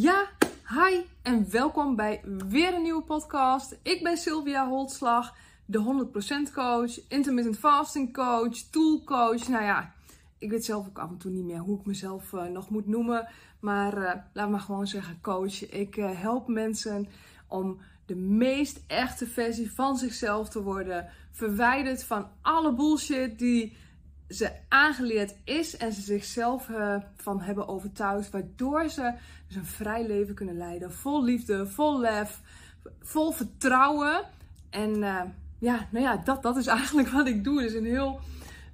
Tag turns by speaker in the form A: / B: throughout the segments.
A: Ja, hi en welkom bij weer een nieuwe podcast. Ik ben Sylvia Holtslag, de 100% coach, intermittent fasting coach, tool coach. Nou ja, ik weet zelf ook af en toe niet meer hoe ik mezelf uh, nog moet noemen. Maar uh, laat maar gewoon zeggen coach. Ik uh, help mensen om de meest echte versie van zichzelf te worden. Verwijderd van alle bullshit die ze aangeleerd is en ze zichzelf uh, van hebben overtuigd, waardoor ze dus een vrij leven kunnen leiden. Vol liefde, vol lef, vol vertrouwen. En uh, ja, nou ja, dat, dat is eigenlijk wat ik doe. Dus een heel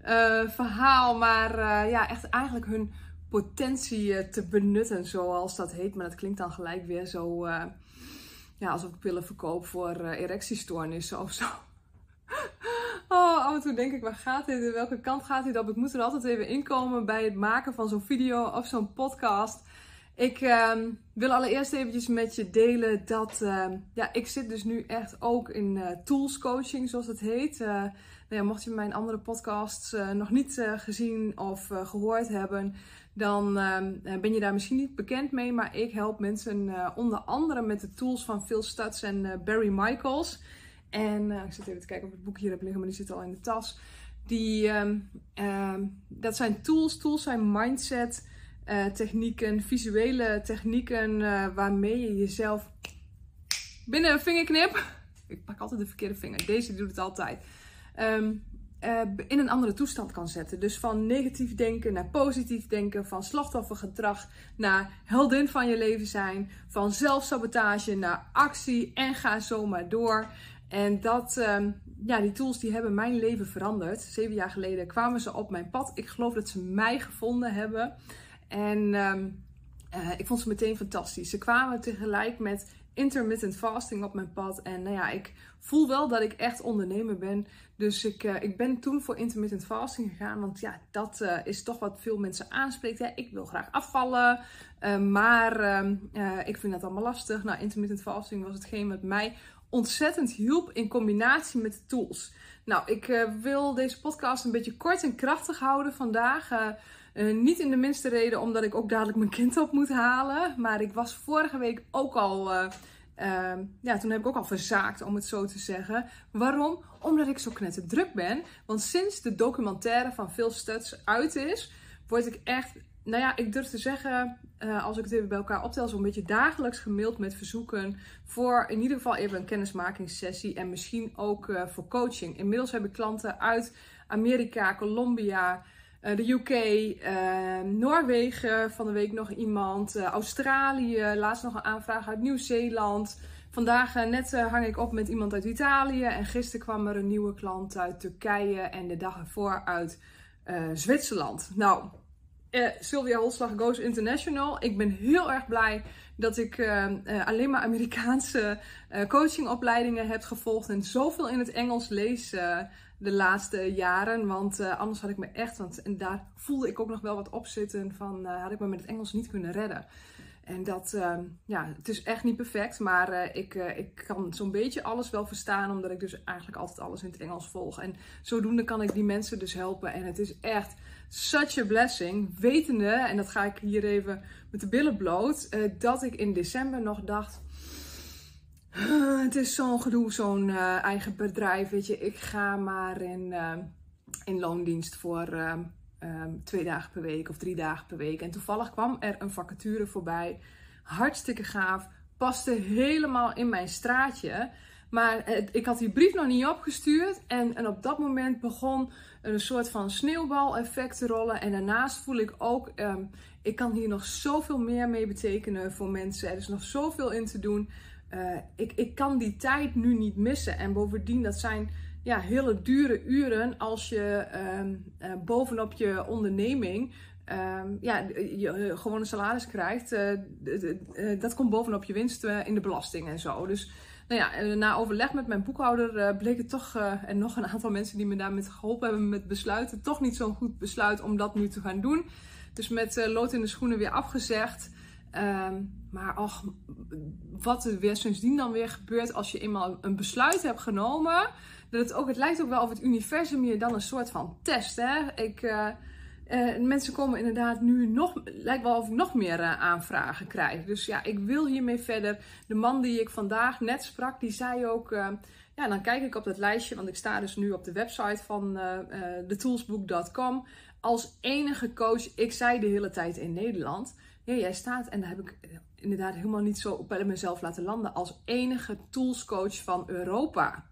A: uh, verhaal, maar ja, echt eigenlijk hun potentie te benutten, zoals dat heet. Maar dat klinkt dan gelijk weer zo, ja, alsof ik pillen verkoop voor erectiestoornissen of zo. Oh, af en toe denk ik, waar gaat dit? Welke kant gaat dit op? Ik moet er altijd even inkomen bij het maken van zo'n video of zo'n podcast. Ik uh, wil allereerst eventjes met je delen dat uh, ja, ik zit dus nu echt ook in uh, tools coaching, zoals het heet. Uh, nou ja, mocht je mijn andere podcasts nog niet gezien of gehoord hebben, dan ehm, ben je daar misschien niet bekend mee. Maar ik help mensen onder andere met de tools van Phil Stutz en Barry Michaels. En uh, ik zit even te kijken of ik het boek hier heb liggen, maar die zit al in de tas. Die, um, um, dat zijn tools. Tools zijn mindset uh, technieken, visuele technieken uh, waarmee je jezelf binnen een vingerknip. Ik pak altijd de verkeerde vinger. Deze doet het altijd. Um, in een andere toestand kan zetten. Dus van negatief denken naar positief denken. Van slachtoffergedrag naar heldin van je leven zijn. Van zelfsabotage naar actie. En ga zo maar door. En dat, uh, ja, die tools die hebben mijn leven veranderd. Zeven jaar geleden kwamen ze op mijn pad. Ik geloof dat ze mij gevonden hebben. En uh, uh, ik vond ze meteen fantastisch. Ze kwamen tegelijk met intermittent fasting op mijn pad. En nou ja, ik voel wel dat ik echt ondernemer ben. Dus ik, uh, ik ben toen voor intermittent fasting gegaan. Want ja, dat uh, is toch wat veel mensen aanspreekt. Hè. Ik wil graag afvallen. Maar ehm, ik vind dat allemaal lastig. Nou, intermittent fasting was hetgeen wat mij ontzettend hielp in combinatie met de tools. Nou, ik uh, wil deze podcast een beetje kort en krachtig houden vandaag. Uh, uh, niet in de minste reden omdat ik ook dadelijk mijn kind op moet halen. Maar ik was vorige week ook al. ja, toen heb ik ook al verzaakt, om het zo te zeggen. Waarom? Omdat ik zo knetter druk ben. Want sinds de documentaire van Phil Stutz uit is, word ik echt nou ja, ik durf te zeggen, uh, als ik het even bij elkaar optel, zo'n beetje dagelijks gemaild met verzoeken voor in ieder geval even een kennismakingssessie en misschien ook uh, voor coaching. Inmiddels heb ik klanten uit Amerika, Colombia, uh, de UK, Noorwegen, van de week nog iemand, Australië, laatst nog een aanvraag uit Nieuw-Zeeland. Vandaag net hang ik op met iemand uit Italië en gisteren kwam er een nieuwe klant uit Turkije en de dag ervoor uit Zwitserland. Nou, uh, Sylvia Holslag Goes International. Ik ben heel erg blij dat ik uh, uh, alleen maar Amerikaanse coachingopleidingen heb gevolgd en zoveel in het Engels lees de laatste jaren. Want anders had ik me echt, want en daar voelde ik ook nog wel wat op zitten van, had ik me met het Engels niet kunnen redden. En dat, uh, ja, het is echt niet perfect, maar ik, ik kan zo'n beetje alles wel verstaan, omdat ik dus eigenlijk altijd alles in het Engels volg. En zodoende kan ik die mensen dus helpen. En het is echt such a blessing, wetende, en dat ga ik hier even met de billen bloot, uh, dat ik in december nog dacht, het is zo'n gedoe, zo'n uh, eigen bedrijf, weet je, ik ga maar in, in loondienst voor twee dagen per week of drie dagen per week. En toevallig kwam er een vacature voorbij, hartstikke gaaf, paste helemaal in mijn straatje. Maar ik had die brief nog niet opgestuurd. En, en op dat moment begon een soort van sneeuwbaleffect te rollen. En daarnaast voel ik ook, um, ik kan hier nog zoveel meer mee betekenen voor mensen. Er is nog zoveel in te doen. Uh, ik, ik kan die tijd nu niet missen. En bovendien, dat zijn ja, hele dure uren als je um, uh, bovenop je onderneming um, ja, je gewoon een salaris krijgt. Dat komt bovenop je winst in de belasting en zo. Dus nou ja, eh, na overleg met mijn boekhouder uh, bleek het toch, uh, en nog een aantal mensen die me daarmee geholpen hebben met besluiten, toch niet zo'n goed besluit om dat nu te gaan doen. Dus met lood in de schoenen weer afgezegd. Um, maar och, wat er weer sindsdien dan weer gebeurt als je eenmaal een besluit hebt genomen. Dat het, ook, het lijkt ook wel of het universum je dan een soort van test. Hè? Ik, mensen komen inderdaad nu nog, lijkt wel of ik nog meer uh, aanvragen krijg. Dus ja, ik wil hiermee verder. De man die ik vandaag net sprak, die zei ook, uh, ja, dan kijk ik op dat lijstje, want ik sta dus nu op de website van thetoolsbook.com als enige coach. Ik zei de hele tijd in Nederland, ja, jij staat, en daar heb ik inderdaad helemaal niet zo bij mezelf laten landen, als enige toolscoach van Europa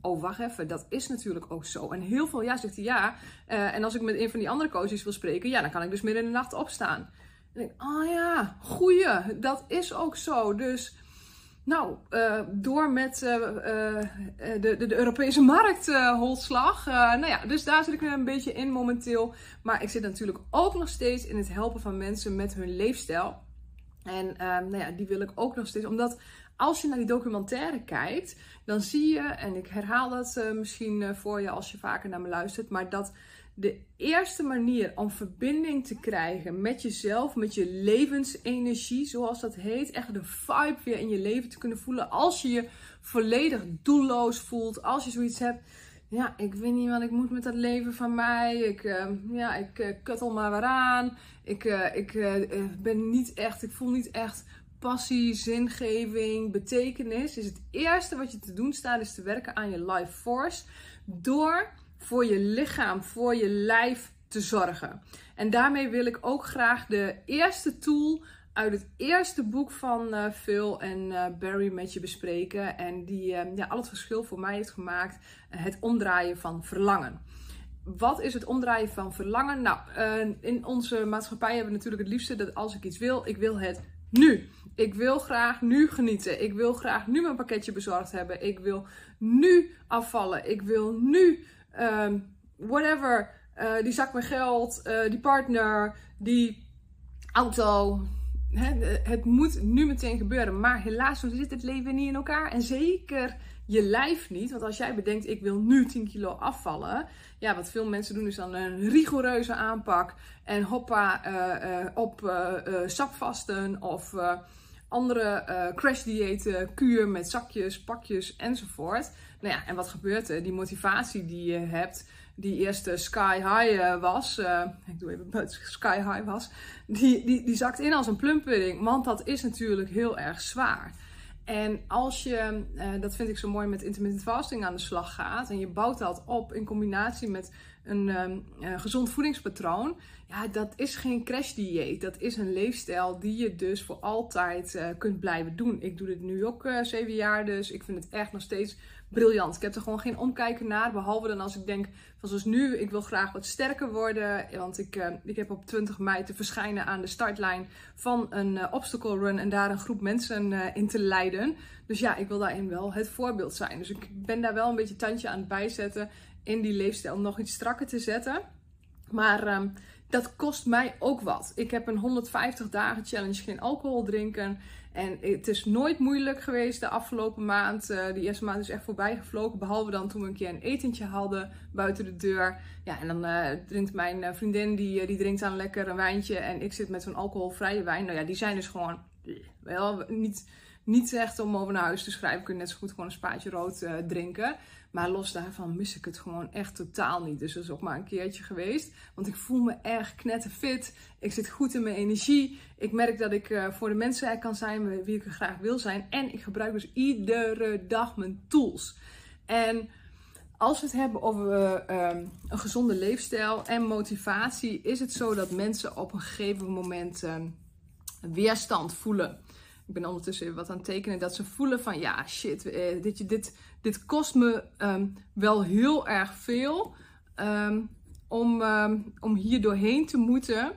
A: oh wacht even, dat is natuurlijk ook zo. En heel veel ja, zegt hij ja. Uh, en als ik met een van die andere coaches wil spreken, ja, dan kan ik dus midden in de nacht opstaan. En ik, oh ja, goeie, dat is ook zo. Dus, nou, uh, door met uh, de, de, de, Europese markt, holslag. nou ja, dus daar zit ik een beetje in momenteel. Maar ik zit natuurlijk ook nog steeds in het helpen van mensen met hun leefstijl. En nou ja, die wil ik ook nog steeds, omdat als je naar die documentaire kijkt, dan zie je, en ik herhaal dat uh, misschien uh, voor je als je vaker naar me luistert, maar dat de eerste manier om verbinding te krijgen met jezelf, met je levensenergie, zoals dat heet, echt de vibe weer in je leven te kunnen voelen, als je je volledig doelloos voelt, als je zoiets hebt. Ja, ik weet niet wat ik moet met dat leven van mij. Ik, uh, ja, ik kuttel maar weer aan. Ik, ik ben niet echt, ik voel niet echt passie, zingeving, betekenis, is het eerste wat je te doen staat, is te werken aan je life force. Door voor je lichaam, voor je lijf te zorgen. En daarmee wil ik ook graag de eerste tool uit het eerste boek van uh, Phil en uh, Barry met je bespreken. En die uh, ja, al het verschil voor mij heeft gemaakt. het omdraaien van verlangen. Wat is het omdraaien van verlangen? Nou, in onze maatschappij hebben we natuurlijk het liefste dat als ik iets wil, ik wil het nu. Ik wil graag nu genieten. Ik wil graag nu mijn pakketje bezorgd hebben. Ik wil nu afvallen. Ik wil nu, um, whatever, uh, die zak met geld, uh, die partner, die auto. het moet nu meteen gebeuren. Maar helaas zit het leven niet in elkaar. En zeker je lijf niet. Want als jij bedenkt, ik wil nu 10 kilo afvallen. Ja, wat veel mensen doen is dan een rigoureuze aanpak. En hoppa, uh, op sapvasten of andere uh, crash diëten, kuur met zakjes, pakjes enzovoort. Nou ja, en wat gebeurt er? Die motivatie die je hebt, die eerst sky high uh, was, ik doe even buiten sky high was, die, die, die zakt in als een plumpudding, want dat is natuurlijk heel erg zwaar. En als je, dat vind ik zo mooi met intermittent fasting aan de slag gaat en je bouwt dat op in combinatie met een um, gezond voedingspatroon, ja, dat is geen crashdieet. Dat is een leefstijl die je dus voor altijd uh, kunt blijven doen. Ik doe dit nu ook uh, zeven jaar, dus ik vind het echt nog steeds briljant. Ik heb er gewoon geen omkijken naar, behalve dan als ik denk van zoals nu, ik wil graag wat sterker worden. Want ik, ik heb op 20 mei te verschijnen aan de startlijn van een obstacle run en daar een groep mensen in te leiden. Dus ja, ik wil daarin wel het voorbeeld zijn. Dus ik ben daar wel een beetje tandje aan het bijzetten in die leefstijl nog iets strakker te zetten. Maar ehm, dat kost mij ook wat. Ik heb een 150 dagen challenge geen alcohol drinken. En het is nooit moeilijk geweest de afgelopen maand. Uh, die eerste maand is echt voorbij gevlogen. Behalve dan toen we een keer een etentje hadden buiten de deur. Ja, en dan uh, drinkt mijn eh, vriendin, die, die drinkt dan lekker een wijntje. En ik zit met zo'n alcoholvrije wijn. Nou ja, die zijn dus gewoon wel niet, niet echt om over naar huis te schrijven. Kun je net zo goed gewoon een spaatje rood drinken. Maar los daarvan mis ik het gewoon echt totaal niet. Dus dat is ook maar een keertje geweest. Want ik voel me erg knetterfit. Ik zit goed in mijn energie. Ik merk dat ik uh, voor de mensen er kan zijn wie ik er graag wil zijn. En ik gebruik dus iedere dag mijn tools. En als we het hebben over uh, een gezonde leefstijl en motivatie, is het zo dat mensen op een gegeven moment uh, weerstand voelen. Ik ben ondertussen wat aan het tekenen dat ze voelen van ja, shit, dit, dit, dit kost me um, wel heel erg veel um, om, um, om hier doorheen te moeten.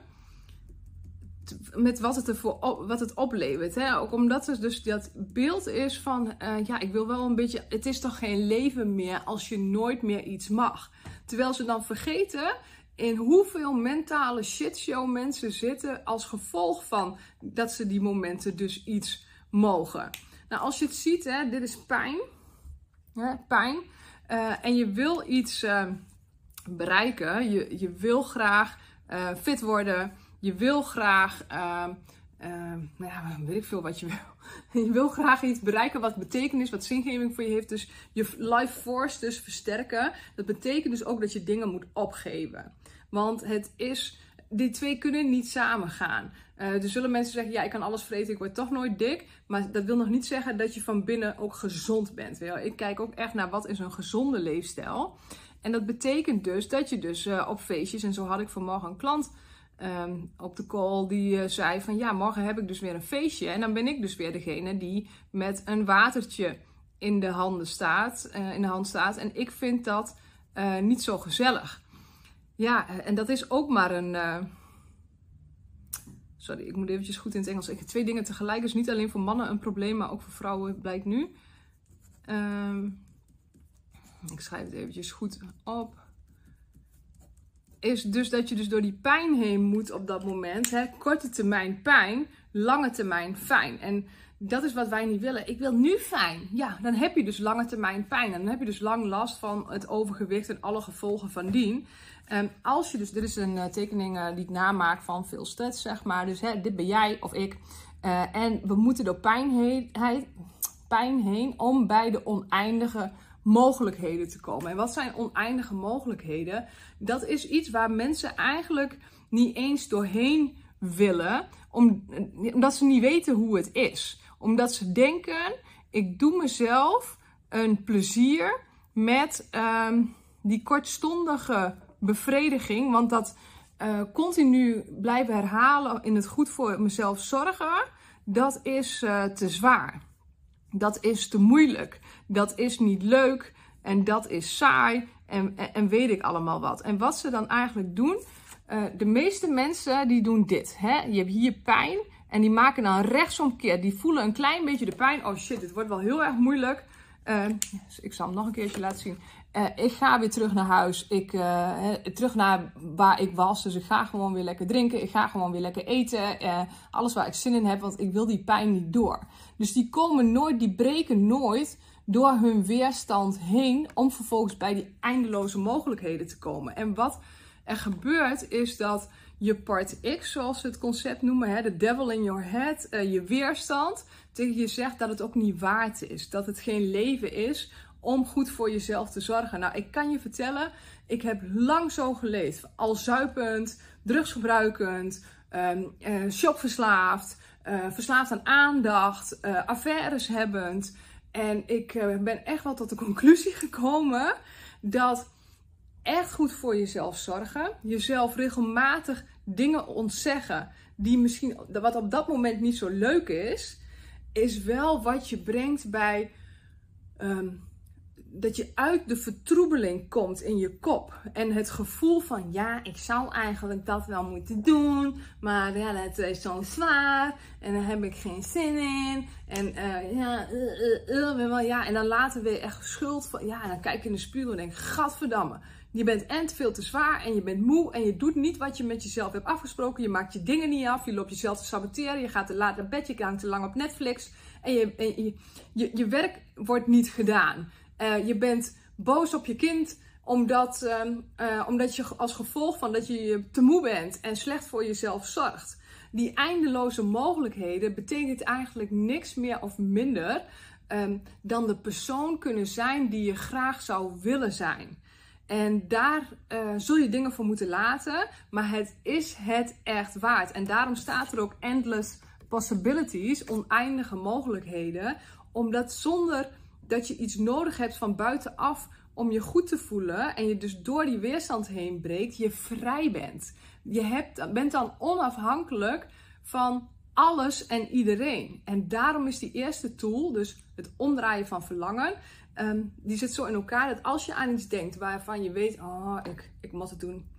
A: Met wat het, ervoor wat het oplevert. Hè? Ook omdat er dus dat beeld is van, uh, ja, ik wil wel een beetje, het is toch geen leven meer als je nooit meer iets mag. Terwijl ze dan vergeten in hoeveel mentale shitshow mensen zitten als gevolg van dat ze die momenten dus iets mogen. Nou, als je het ziet, hè, dit is pijn hè, pijn. Uh, en je wil iets uh, bereiken. Je, je wil graag uh, fit worden. Je wil graag, ehm, ehm, nou weet ik veel wat je wil. je wil graag iets bereiken wat betekenis, wat zingeving voor je heeft. Dus je life force dus versterken. Dat betekent dus ook dat je dingen moet opgeven. Want het is, die twee kunnen niet samen gaan. Uh, er zullen mensen zeggen, ja, ik kan alles vreten, ik word toch nooit dik. Maar dat wil nog niet zeggen dat je van binnen ook gezond bent. Ik kijk ook echt naar wat is een gezonde leefstijl. En dat betekent dus dat je dus uh, op feestjes, en zo had ik vanmorgen een klant um, op de call die uh, zei van ja, morgen heb ik dus weer een feestje. En dan ben ik dus weer degene die met een watertje in de handen staat, in de hand staat. En ik vind dat niet zo gezellig. Ja, en dat is ook maar een Sorry, ik moet eventjes goed in het Engels. Ik heb twee dingen tegelijk. Dus niet alleen voor mannen een probleem, maar ook voor vrouwen blijkt nu. Um, ik schrijf het eventjes goed op. Is dus dat je dus door die pijn heen moet op dat moment. Hè? Korte termijn pijn, lange termijn fijn. En dat is wat wij niet willen. Ik wil nu fijn. Ja, dan heb je dus lange termijn pijn. En dan heb je dus lang last van het overgewicht en alle gevolgen van dien. Um, als je dus, dit is een uh, tekening uh, die ik namaak van veel Stretch, zeg maar. Dus hè, dit ben jij of ik. Uh, en we moeten door pijn heen, pijn heen om bij de oneindige mogelijkheden te komen. En wat zijn oneindige mogelijkheden? Dat is iets waar mensen eigenlijk niet eens doorheen willen, omdat ze niet weten hoe het is. Omdat ze denken, ik doe mezelf een plezier met um, die kortstondige bevrediging. Want dat uh, continu blijven herhalen in het goed voor mezelf zorgen, dat is uh, te zwaar. Dat is te moeilijk. Dat is niet leuk. En dat is saai. En, en, weet ik allemaal wat. En wat ze dan eigenlijk doen. Uh, de meeste mensen die doen dit. Hè? Je hebt hier pijn. En die maken dan rechtsomkeer. Die voelen een klein beetje de pijn. Oh shit, dit wordt wel heel erg moeilijk. Uh, ik zal hem nog een keertje laten zien. Uh, ik ga weer terug naar huis. Ik, uh, terug naar waar ik was. Dus ik ga gewoon weer lekker drinken. Ik ga gewoon weer lekker eten. Uh, alles waar ik zin in heb. Want ik wil die pijn niet door. Dus die komen nooit, die breken nooit door hun weerstand heen. Om vervolgens bij die eindeloze mogelijkheden te komen. En wat er gebeurt is dat je part X, zoals ze het concept noemen, hè, de devil in your head, je weerstand, tegen je zegt dat het ook niet waard is. Dat het geen leven is om goed voor jezelf te zorgen. Nou, ik kan je vertellen, ik heb lang zo geleefd. Al zuipend, drugsgebruikend, um, uh, shopverslaafd, uh, verslaafd aan aandacht, affaires hebbend. En ik ben echt wel tot de conclusie gekomen dat echt goed voor jezelf zorgen, jezelf regelmatig dingen ontzeggen die misschien, wat op dat moment niet zo leuk is, is wel wat je brengt bij um, dat je uit de vertroebeling komt in je kop. En het gevoel van, ja, ik zou eigenlijk dat wel moeten doen. Maar ja, dat is zo zwaar. En daar heb ik geen zin in. En uh, ja, uh, uh, ja, en dan later weer echt schuld van, ja, dan kijk je in de spiegel en denk, gadverdamme. Je bent en veel te zwaar en je bent moe en je doet niet wat je met jezelf hebt afgesproken. Je maakt je dingen niet af, je loopt jezelf te saboteren, je gaat te laat naar bed, je hangt te lang op Netflix. En je, je, je, werk wordt niet gedaan. Uh, je bent boos op je kind omdat, uh, omdat je als gevolg van dat je te moe bent en slecht voor jezelf zorgt. Die eindeloze mogelijkheden betekent eigenlijk niks meer of minder um, dan de persoon kunnen zijn die je graag zou willen zijn. En daar uh, zul je dingen voor moeten laten, maar het is het echt waard. En daarom staat er ook endless possibilities, oneindige mogelijkheden, omdat zonder dat je iets nodig hebt van buitenaf om je goed te voelen en je dus door die weerstand heen breekt, je vrij bent. Je hebt, bent dan onafhankelijk van alles en iedereen. En daarom is die eerste tool, dus het omdraaien van verlangen, um, die zit zo in elkaar dat als je aan iets denkt waarvan je weet, oh, ik, ik moet het doen.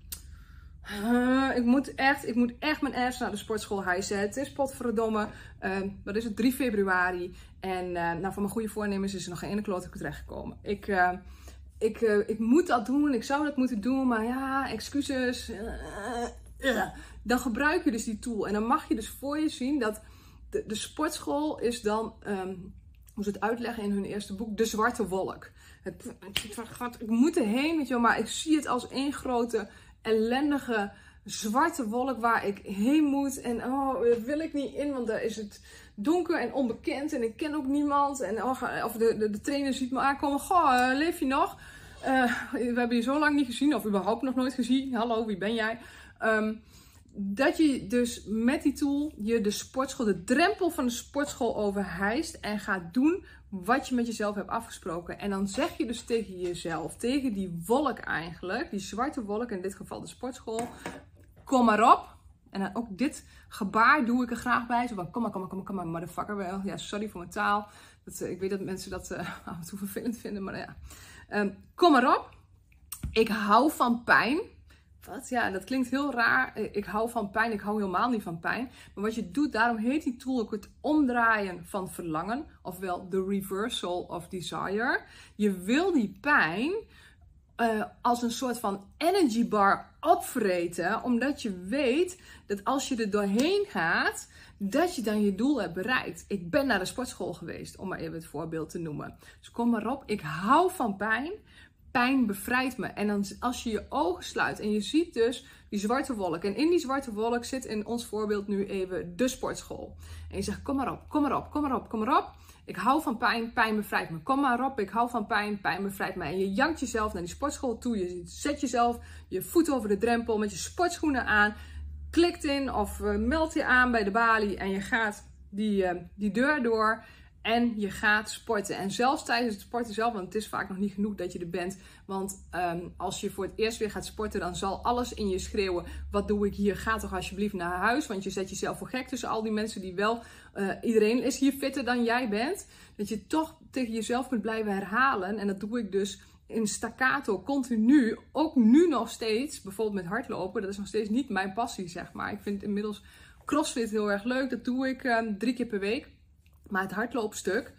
A: Uh, ik moet echt, ik moet echt mijn ass naar de sportschool hijsen. Het is potverdomme, uh, wat is het, 3 februari. En uh, nou, van mijn goede voornemens is er nog geen ene kloot terechtgekomen. Ik, uh, ik, ik moet dat doen, ik zou dat moeten doen, maar ja, excuses. Dan gebruik je dus die tool. En dan mag je dus voor je zien dat de, de sportschool is dan, um, ze het uitleggen in hun eerste boek, de zwarte wolk. Het, ik moet erheen, weet je wel, maar ik zie het als één grote ellendige zwarte wolk waar ik heen moet. En oh, daar wil ik niet in, want daar is het donker en onbekend. En ik ken ook niemand. En oh, of de, de, de trainer ziet me aankomen. Goh, eh, leef je nog? we hebben je zo lang niet gezien, of überhaupt nog nooit gezien. Hallo, wie ben jij? Ehm, dat je dus met die tool je de sportschool, de drempel van de sportschool overhijst en gaat doen wat je met jezelf hebt afgesproken. En dan zeg je dus tegen jezelf, tegen die wolk eigenlijk, die zwarte wolk, in dit geval de sportschool, kom maar op. En dan ook dit gebaar doe ik er graag bij. Zo van, kom maar, kom maar, kom maar, kom maar, motherfucker wel. Ja, sorry voor mijn taal. Dat, eh, ik weet dat mensen dat uh, af en toe vervelend vinden, maar ja. Um, kom maar op. Ik hou van pijn. Wat? Ja, dat klinkt heel raar. Ik hou van pijn. Ik hou helemaal niet van pijn. Maar wat je doet, daarom heet die tool ook het omdraaien van verlangen. Ofwel the reversal of desire. Je wil die pijn uh, als een soort van energy bar opvreten. Omdat je weet dat als je er doorheen gaat, dat je dan je doel hebt bereikt. Ik ben naar de sportschool geweest, om maar even het voorbeeld te noemen. Dus kom maar op, ik hou van pijn pijn bevrijdt me. En dan, als je je ogen sluit en je ziet dus die zwarte wolk. En in die zwarte wolk zit in ons voorbeeld nu even de sportschool. En je zegt, kom maar op, kom maar op, kom maar op, kom maar op. Ik hou van pijn, pijn bevrijdt me. Kom maar op, ik hou van pijn, pijn bevrijdt me. En je jankt jezelf naar die sportschool toe. Je zet jezelf je voet over de drempel met je sportschoenen aan. Klikt in of uh, meldt je aan bij de balie. En je gaat die, uh, die deur door. En je gaat sporten. En zelfs tijdens het sporten zelf, want het is vaak nog niet genoeg dat je er bent. Want um, als je voor het eerst weer gaat sporten, dan zal alles in je schreeuwen. Wat doe ik hier? Ga toch alsjeblieft naar huis. Want je zet jezelf voor gek tussen al die mensen die wel. Uh, iedereen is hier fitter dan jij bent. Dat je toch tegen jezelf kunt blijven herhalen. En dat doe ik dus in staccato, continu. Ook nu nog steeds. Bijvoorbeeld met hardlopen. Dat is nog steeds niet mijn passie, zeg maar. Ik vind inmiddels crossfit heel erg leuk. Dat doe ik um, drie keer per week. Maar het hardloopstuk,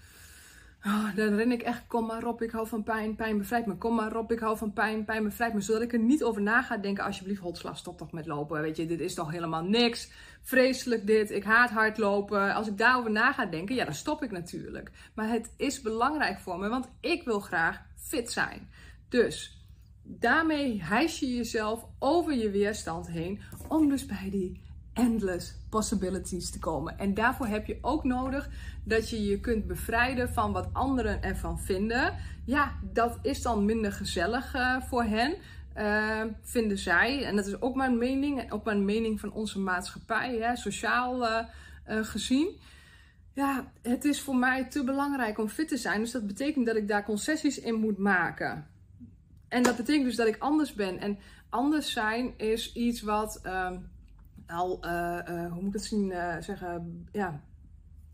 A: oh, dan ren ik echt, kom maar op, ik hou van pijn, pijn bevrijdt me. Kom maar op, ik hou van pijn, pijn bevrijdt me. Zodat ik er niet over na ga denken, alsjeblieft, Hotslag, stop toch met lopen. Weet je, dit is toch helemaal niks. Vreselijk dit, ik haat hardlopen. Als ik daarover na ga denken, ja, dan stop ik natuurlijk. Maar het is belangrijk voor me, want ik wil graag fit zijn. Dus daarmee hijs je jezelf over je weerstand heen om dus bij die endless possibilities te komen. En daarvoor heb je ook nodig dat je je kunt bevrijden van wat anderen ervan vinden. Ja, dat is dan minder gezellig uh, voor hen. Uh, vinden zij. En dat is ook mijn mening. En ook mijn mening van onze maatschappij, hè, sociaal uh, gezien. Ja, het is voor mij te belangrijk om fit te zijn. Dus dat betekent dat ik daar concessies in moet maken. En dat betekent dus dat ik anders ben. En anders zijn is iets wat ehm, al, uh, uh, hoe moet ik het zien, uh, zeggen, ja,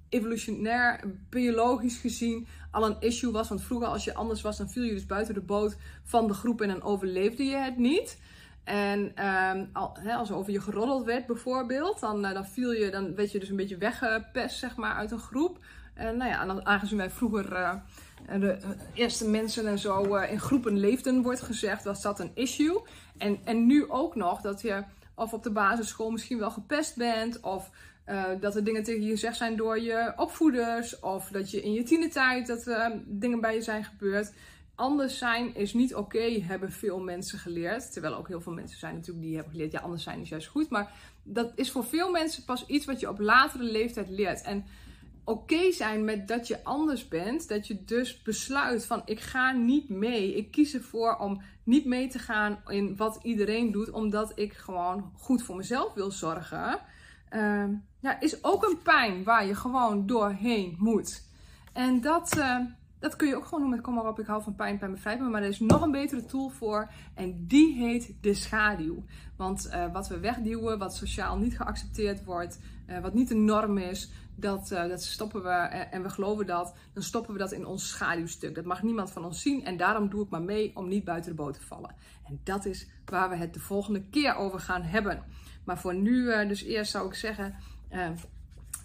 A: evolutionair, biologisch gezien al een issue was. Want vroeger als je anders was, dan viel je dus buiten de boot van de groep en dan overleefde je het niet. En um, al, als er over je geroddeld werd bijvoorbeeld, dan, dan viel je, dan werd je dus een beetje weggepest zeg maar uit een groep. En nou ja, aangezien wij vroeger de eerste mensen en zo in groepen leefden, wordt gezegd, was dat een issue. En, en nu ook nog dat je of op de basisschool misschien wel gepest bent. Of uh, dat er dingen tegen je gezegd zijn door je opvoeders. Of dat je in je tienertijd dat uh, dingen bij je zijn gebeurd. Anders zijn is niet oké, hebben veel mensen geleerd. Terwijl ook heel veel mensen zijn natuurlijk die hebben geleerd, ja, anders zijn is juist goed. Maar dat is voor veel mensen pas iets wat je op latere leeftijd leert. En oké zijn met dat je anders bent. Dat je dus besluit van ik ga niet mee. Ik kies ervoor om niet mee te gaan in wat iedereen doet. Omdat ik gewoon goed voor mezelf wil zorgen. Uh, ja, is ook een pijn waar je gewoon doorheen moet. En dat, uh, dat kun je ook gewoon doen met kom maar op, ik hou van pijn, pijn bevrijdt me. Maar er is nog een betere tool voor en die heet de schaduw. Want uh, wat we wegduwen, wat sociaal niet geaccepteerd wordt, uh, wat niet de norm is, dat, uh, dat stoppen we en we geloven dat, dan stoppen we dat in ons schaduwstuk. Dat mag niemand van ons zien en daarom doe ik maar mee om niet buiten de boot te vallen. En dat is waar we het de volgende keer over gaan hebben. Maar voor nu, dus eerst zou ik zeggen,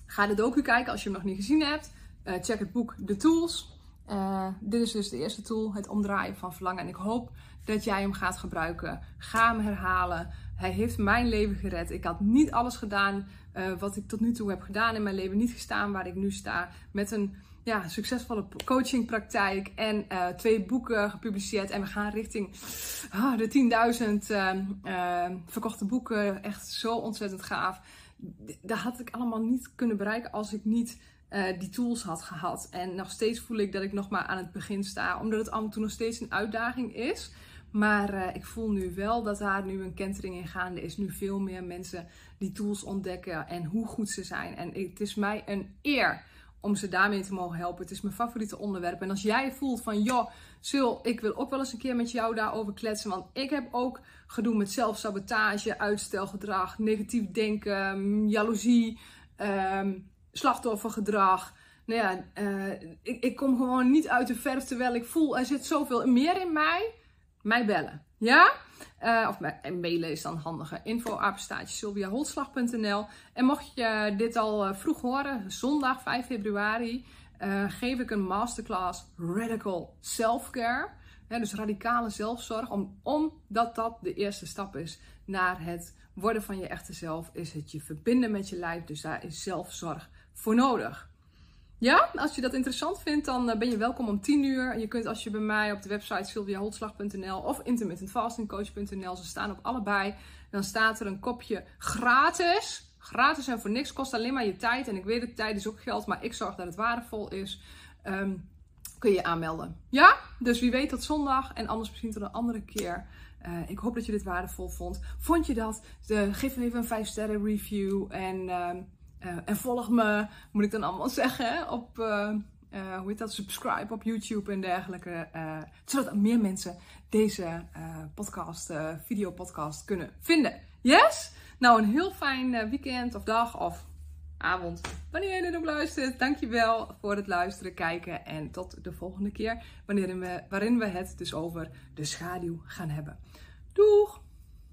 A: ga de docu kijken als je hem nog niet gezien hebt. check het boek The Tools. Dit is dus de eerste tool, het omdraaien van verlangen. En ik hoop dat jij hem gaat gebruiken. Ga hem herhalen. Hij heeft mijn leven gered. Ik had niet alles gedaan uh, wat ik tot nu toe heb gedaan in mijn leven. Niet gestaan waar ik nu sta. Met een ja, succesvolle coachingpraktijk en uh, twee boeken gepubliceerd. En we gaan richting uh, de 10.000 uh, verkochte boeken. Echt zo ontzettend gaaf. Dat had ik allemaal niet kunnen bereiken als ik niet uh, die tools had gehad. En nog steeds voel ik dat ik nog maar aan het begin sta, omdat het af en toe nog steeds een uitdaging is. Maar uh, ik voel nu wel dat daar nu een kentering in gaande is. Nu veel meer mensen die tools ontdekken en hoe goed ze zijn. En het is mij een eer om ze daarmee te mogen helpen. Het is mijn favoriete onderwerp. En als jij voelt van, joh, Sil, ik wil ook wel eens een keer met jou daarover kletsen. Want ik heb ook gedoe met zelfsabotage, uitstelgedrag, negatief denken, mm, jaloezie, um, slachtoffergedrag. Nou ja, uh, ik, ik kom gewoon niet uit de verf terwijl ik voel, er zit zoveel meer in mij. Mij bellen. Ja? Uh, of mailen is dan handiger. Info En mocht je dit al vroeg horen, zondag 5 februari, geef ik een masterclass Radical Self-Care. dus radicale zelfzorg. Om, omdat dat de eerste stap is naar het worden van je echte zelf, is het je verbinden met je lijf. Dus daar is zelfzorg voor nodig. Ja, als je dat interessant vindt, dan eh, ben je welkom om 10 uur. Je kunt als je bij mij op de website sylviaholtslag.nl of intermittentfastingcoach.nl, ze staan op allebei. Dan staat er een kopje gratis. Gratis en voor niks, kost alleen maar je tijd. En ik weet dat tijd is ook geld, maar ik zorg dat het waardevol is. Um, kun je aanmelden. Ja, dus wie weet tot zondag en anders misschien tot een andere keer. Uh, ik hoop dat je dit waardevol vond. Vond je dat? De, geef even een 5 sterren review en... Uh, uh, en volg me, moet ik dan allemaal zeggen, op, uh, uh, hoe heet dat, subscribe op YouTube en dergelijke. zodat meer mensen deze podcast, video podcast kunnen vinden. Yes? Nou, een heel fijn weekend of dag of avond, wanneer je dit ook luistert. Dankjewel voor het luisteren, kijken en tot de volgende keer wanneer we, waarin we het dus over de schaduw gaan hebben. Doeg!